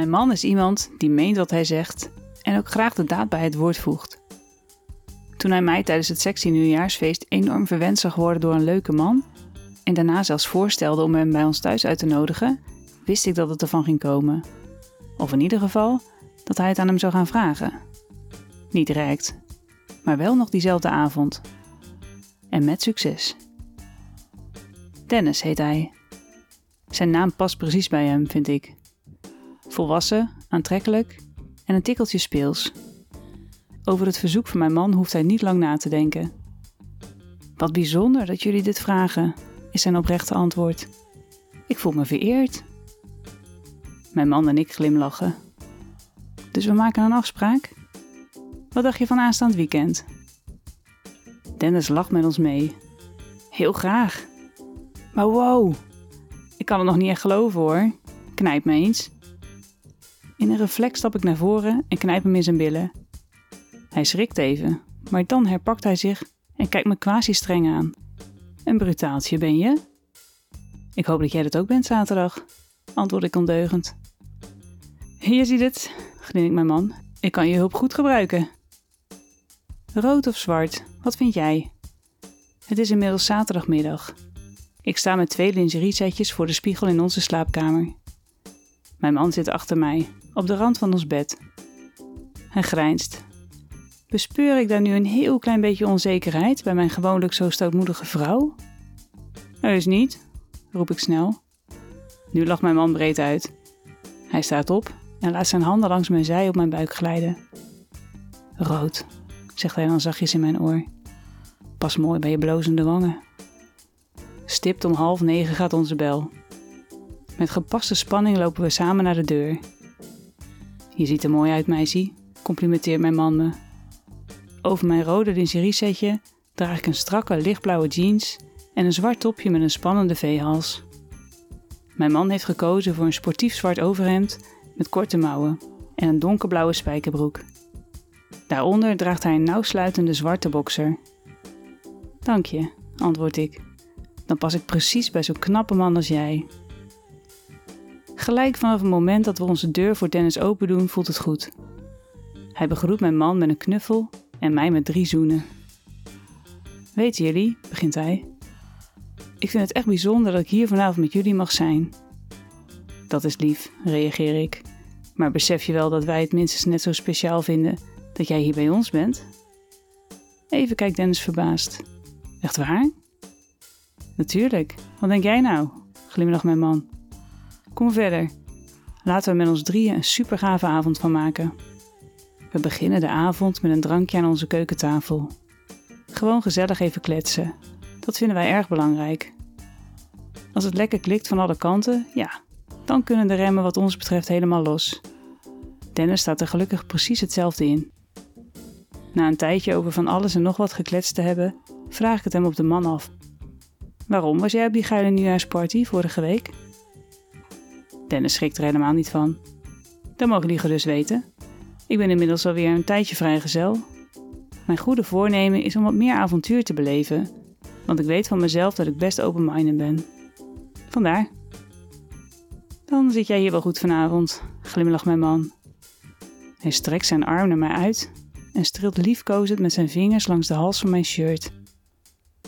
Mijn man is iemand die meent wat hij zegt en ook graag de daad bij het woord voegt. Toen hij mij tijdens het sexy nieuwjaarsfeest enorm verwend zag worden door een leuke man en daarna zelfs voorstelde om hem bij ons thuis uit te nodigen, wist ik dat het ervan ging komen. Of in ieder geval dat hij het aan hem zou gaan vragen. Niet direct, maar wel nog diezelfde avond. En met succes. Dennis heet hij. Zijn naam past precies bij hem, vind ik. Volwassen, aantrekkelijk en een tikkeltje speels. Over het verzoek van mijn man hoeft hij niet lang na te denken. Wat bijzonder dat jullie dit vragen, is zijn oprechte antwoord. Ik voel me vereerd. Mijn man en ik glimlachen. Dus we maken een afspraak? Wat dacht je van aanstaand weekend? Dennis lacht met ons mee. Heel graag. Maar wow, ik kan het nog niet echt geloven hoor. Knijp me eens. In een reflex stap ik naar voren en knijp hem in zijn billen. Hij schrikt even, maar dan herpakt hij zich en kijkt me quasi streng aan. Een brutaaltje ben je? Ik hoop dat jij dat ook bent zaterdag, antwoord ik ondeugend. Je ziet het, grinnikt mijn man. Ik kan je hulp goed gebruiken. Rood of zwart, wat vind jij? Het is inmiddels zaterdagmiddag. Ik sta met twee lingeriesetjes voor de spiegel in onze slaapkamer. Mijn man zit achter mij, op de rand van ons bed. Hij grijnst. Bespeur ik daar nu een heel klein beetje onzekerheid bij mijn gewoonlijk zo stoutmoedige vrouw? Heus niet, roep ik snel. Nu lacht mijn man breed uit. Hij staat op en laat zijn handen langs mijn zij op mijn buik glijden. Rood, zegt hij dan zachtjes in mijn oor. Pas mooi bij je blozende wangen. Stipt om half negen gaat onze bel. Met gepaste spanning lopen we samen naar de deur. Je ziet er mooi uit, meisje, complimenteert mijn man me. Over mijn rode lingeriesetje draag ik een strakke lichtblauwe jeans en een zwart topje met een spannende V-hals. Mijn man heeft gekozen voor een sportief zwart overhemd met korte mouwen en een donkerblauwe spijkerbroek. Daaronder draagt hij een nauwsluitende zwarte bokser. Dank je, antwoord ik. Dan pas ik precies bij zo'n knappe man als jij. Gelijk vanaf het moment dat we onze deur voor Dennis open doen, voelt het goed. Hij begroet mijn man met een knuffel en mij met drie zoenen. Weten jullie, begint hij. Ik vind het echt bijzonder dat ik hier vanavond met jullie mag zijn. Dat is lief, reageer ik. Maar besef je wel dat wij het minstens net zo speciaal vinden dat jij hier bij ons bent? Even kijkt Dennis verbaasd. Echt waar? Natuurlijk. Wat denk jij nou? Glimlacht mijn man. Kom verder. Laten we met ons drieën een supergave avond van maken. We beginnen de avond met een drankje aan onze keukentafel. Gewoon gezellig even kletsen. Dat vinden wij erg belangrijk. Als het lekker klikt van alle kanten, ja, dan kunnen de remmen wat ons betreft helemaal los. Dennis staat er gelukkig precies hetzelfde in. Na een tijdje over van alles en nog wat gekletst te hebben, vraag ik het hem op de man af. Waarom was jij op die geile nieuwjaarsparty vorige week? Dennis schrikt er helemaal niet van. Dat mogen jullie gerust weten. Ik ben inmiddels alweer een tijdje vrijgezel. Mijn goede voornemen is om wat meer avontuur te beleven, want ik weet van mezelf dat ik best open-minded ben. Vandaar. Dan zit jij hier wel goed vanavond, glimlacht mijn man. Hij strekt zijn arm naar mij uit en streelt liefkozend met zijn vingers langs de hals van mijn shirt.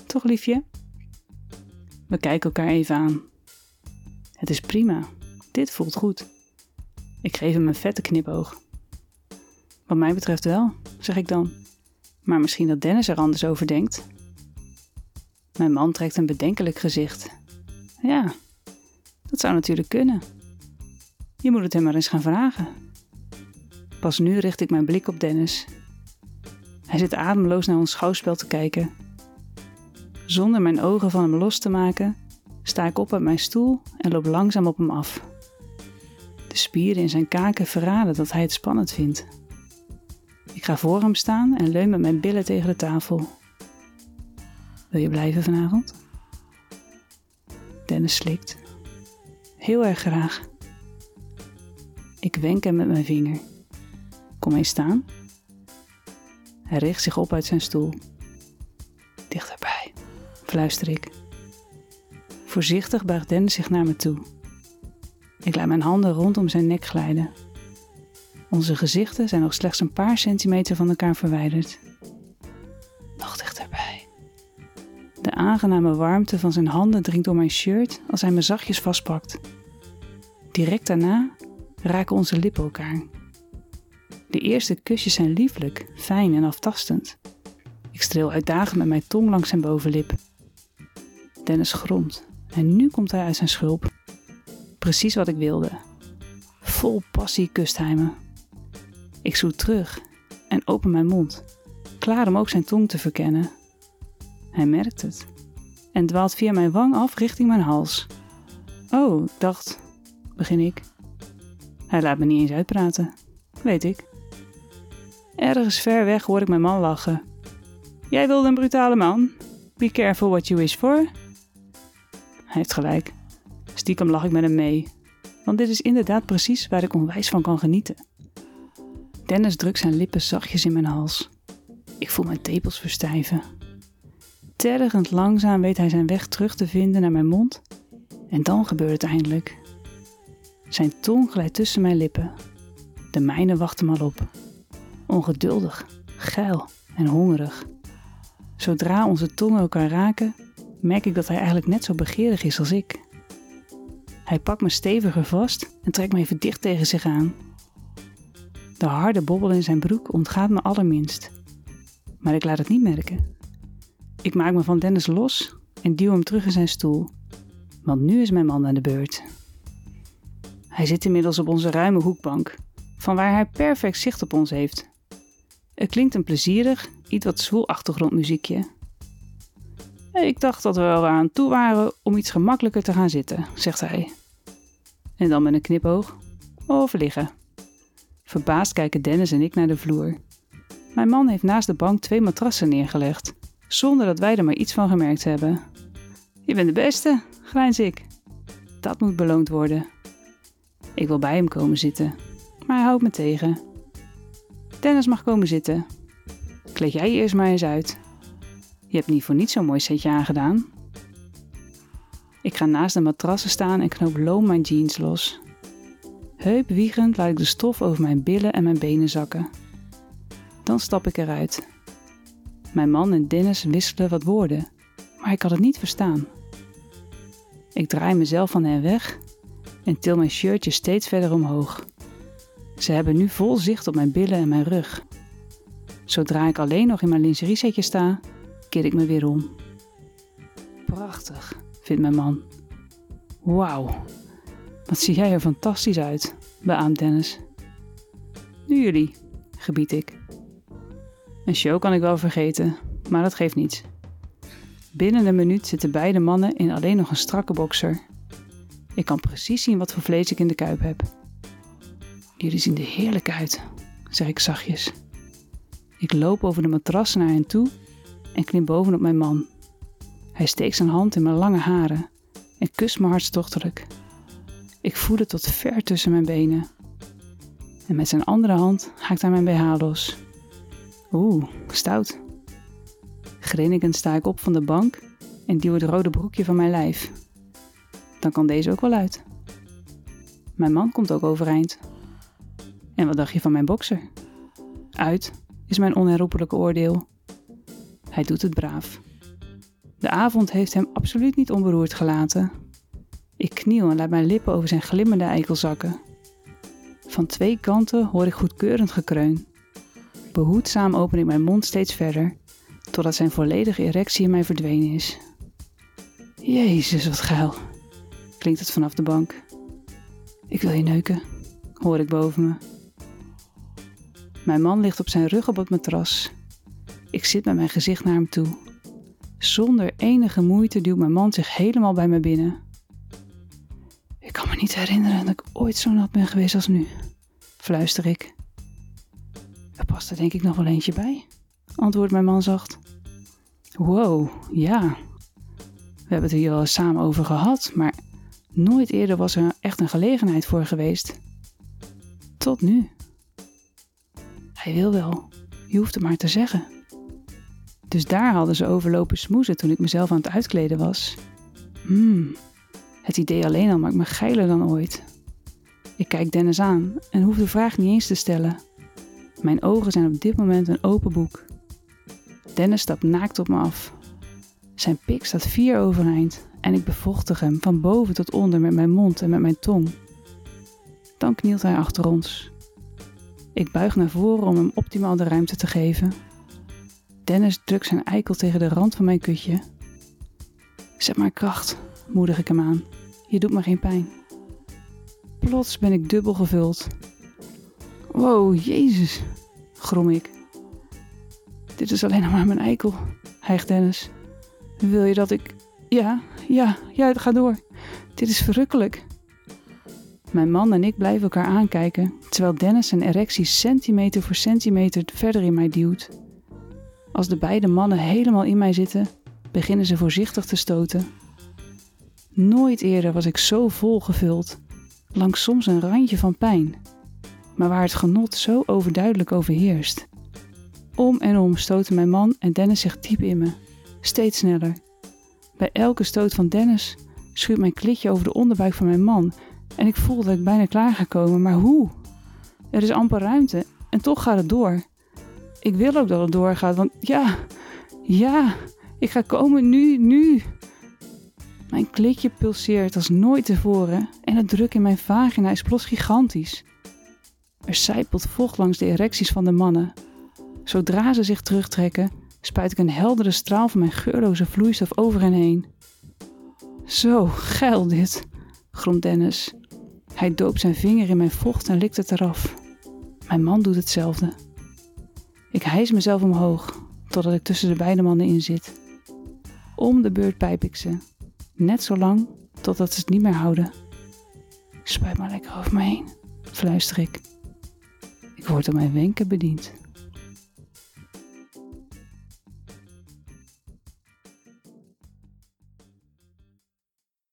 Toch, liefje? We kijken elkaar even aan. Het is prima. Dit voelt goed. Ik geef hem een vette knipoog. Wat mij betreft wel, zeg ik dan. Maar misschien dat Dennis er anders over denkt. Mijn man trekt een bedenkelijk gezicht. Ja, dat zou natuurlijk kunnen. Je moet het hem maar eens gaan vragen. Pas nu richt ik mijn blik op Dennis. Hij zit ademloos naar ons schouwspel te kijken. Zonder mijn ogen van hem los te maken, sta ik op uit mijn stoel en loop langzaam op hem af. De spieren in zijn kaken verraden dat hij het spannend vindt. Ik ga voor hem staan en leun met mijn billen tegen de tafel. Wil je blijven vanavond? Dennis slikt. Heel erg graag. Ik wenk hem met mijn vinger. Kom eens staan. Hij richt zich op uit zijn stoel. Dichterbij, fluister ik. Voorzichtig buigt Dennis zich naar me toe. Ik laat mijn handen rondom zijn nek glijden. Onze gezichten zijn nog slechts een paar centimeter van elkaar verwijderd. Nog dichterbij. De aangename warmte van zijn handen dringt door mijn shirt als hij me zachtjes vastpakt. Direct daarna raken onze lippen elkaar. De eerste kusjes zijn lieflijk, fijn en aftastend. Ik streel uitdagend met mijn tong langs zijn bovenlip. Dennis gromt en nu komt hij uit zijn schulp. Precies wat ik wilde. Vol passie kust hij me. Ik zoet terug en open mijn mond, klaar om ook zijn tong te verkennen. Hij merkt het en dwaalt via mijn wang af richting mijn hals. Oh, dacht, begin ik. Hij laat me niet eens uitpraten, weet ik. Ergens ver weg hoor ik mijn man lachen. Jij wilde een brutale man? Be careful what you wish for. Hij heeft gelijk. Stiekem lach ik met hem mee, want dit is inderdaad precies waar ik onwijs van kan genieten. Dennis drukt zijn lippen zachtjes in mijn hals. Ik voel mijn tepels verstijven. Tergend langzaam weet hij zijn weg terug te vinden naar mijn mond en dan gebeurt het eindelijk. Zijn tong glijdt tussen mijn lippen. De mijne wachten hem al op. Ongeduldig, geil en hongerig. Zodra onze tongen elkaar raken, merk ik dat hij eigenlijk net zo begeerig is als ik. Hij pakt me steviger vast en trekt me even dicht tegen zich aan. De harde bobbel in zijn broek ontgaat me allerminst. Maar ik laat het niet merken. Ik maak me van Dennis los en duw hem terug in zijn stoel. Want nu is mijn man aan de beurt. Hij zit inmiddels op onze ruime hoekbank, van waar hij perfect zicht op ons heeft. Het klinkt een plezierig, iets wat zwoel achtergrondmuziekje. Ik dacht dat we er aan toe waren om iets gemakkelijker te gaan zitten, zegt hij. En dan met een knipoog. Of liggen. Verbaasd kijken Dennis en ik naar de vloer. Mijn man heeft naast de bank twee matrassen neergelegd, zonder dat wij er maar iets van gemerkt hebben. Je bent de beste, grijns ik. Dat moet beloond worden. Ik wil bij hem komen zitten, maar hij houdt me tegen. Dennis mag komen zitten. Kleed jij je eerst maar eens uit. Je hebt niet voor niets zo'n mooi setje aangedaan. Ik ga naast de matrassen staan en knoop loom mijn jeans los. Heupwiegend laat ik de stof over mijn billen en mijn benen zakken. Dan stap ik eruit. Mijn man en Dennis wisselen wat woorden, maar ik kan het niet verstaan. Ik draai mezelf van hen weg en til mijn shirtje steeds verder omhoog. Ze hebben nu vol zicht op mijn billen en mijn rug. Zodra ik alleen nog in mijn lingeriesetje sta, keer ik me weer om. Prachtig, vindt mijn man. Wauw, wat zie jij er fantastisch uit, beaamt Dennis. Nu jullie, gebied ik. Een show kan ik wel vergeten, maar dat geeft niets. Binnen een minuut zitten beide mannen in alleen nog een strakke boxer. Ik kan precies zien wat voor vlees ik in de kuip heb. Jullie zien er heerlijk uit, zeg ik zachtjes. Ik loop over de matras naar hen toe en klim bovenop mijn man. Hij steekt zijn hand in mijn lange haren en kust me hartstochtelijk. Ik voel het tot ver tussen mijn benen. En met zijn andere hand haakt hij mijn BH los. Oeh, stout. Grinnikend sta ik op van de bank en duw het rode broekje van mijn lijf. Dan kan deze ook wel uit. Mijn man komt ook overeind. En wat dacht je van mijn bokser? Uit is mijn onherroepelijke oordeel. Hij doet het braaf. De avond heeft hem absoluut niet onberoerd gelaten. Ik kniel en laat mijn lippen over zijn glimmende eikel zakken. Van twee kanten hoor ik goedkeurend gekreun. Behoedzaam open ik mijn mond steeds verder, totdat zijn volledige erectie in mij verdwenen is. Jezus, wat geil, klinkt het vanaf de bank. Ik wil je neuken, hoor ik boven me. Mijn man ligt op zijn rug op het matras. Ik zit met mijn gezicht naar hem toe. Zonder enige moeite duwt mijn man zich helemaal bij me binnen. Ik kan me niet herinneren dat ik ooit zo nat ben geweest als nu, fluister ik. Er past er denk ik nog wel eentje bij, antwoordt mijn man zacht. Wow, ja. We hebben het hier eens samen over gehad, maar nooit eerder was er echt een gelegenheid voor geweest. Tot nu. Hij wil wel, je hoeft het maar te zeggen. Dus daar hadden ze overlopen smoezen toen ik mezelf aan het uitkleden was. Hmm, het idee alleen al maakt me geiler dan ooit. Ik kijk Dennis aan en hoef de vraag niet eens te stellen. Mijn ogen zijn op dit moment een open boek. Dennis stapt naakt op me af. Zijn pik staat vier overeind en ik bevochtig hem van boven tot onder met mijn mond en met mijn tong. Dan knielt hij achter ons. Ik buig naar voren om hem optimaal de ruimte te geven. Dennis drukt zijn eikel tegen de rand van mijn kutje. Zet maar kracht, moedig ik hem aan. Je doet me geen pijn. Plots ben ik dubbel gevuld. Wow, Jezus, grom ik. Dit is alleen nog maar mijn eikel, hijgt Dennis. Wil je dat ik. Ja, ja, ja, ga door. Dit is verrukkelijk. Mijn man en ik blijven elkaar aankijken, terwijl Dennis zijn erectie centimeter voor centimeter verder in mij duwt. Als de beide mannen helemaal in mij zitten, beginnen ze voorzichtig te stoten. Nooit eerder was ik zo vol gevuld, langs soms een randje van pijn, maar waar het genot zo overduidelijk overheerst. Om en om stoten mijn man en Dennis zich diep in me, steeds sneller. Bij elke stoot van Dennis schuurt mijn klitje over de onderbuik van mijn man en ik voel dat ik bijna klaar ga komen, maar hoe? Er is amper ruimte en toch gaat het door. Ik wil ook dat het doorgaat, want ja, ja, ik ga komen nu, nu. Mijn klitje pulseert als nooit tevoren en het druk in mijn vagina is plots gigantisch. Er sijpelt vocht langs de erecties van de mannen. Zodra ze zich terugtrekken, spuit ik een heldere straal van mijn geurloze vloeistof over hen heen. Zo, geil dit, gromt Dennis. Hij doopt zijn vinger in mijn vocht en likt het eraf. Mijn man doet hetzelfde. Ik hijs mezelf omhoog, totdat ik tussen de beide mannen in zit. Om de beurt pijp ik ze. Net zo lang totdat ze het niet meer houden. Spuit maar lekker over me heen, fluister ik. Ik word op mijn wenken bediend.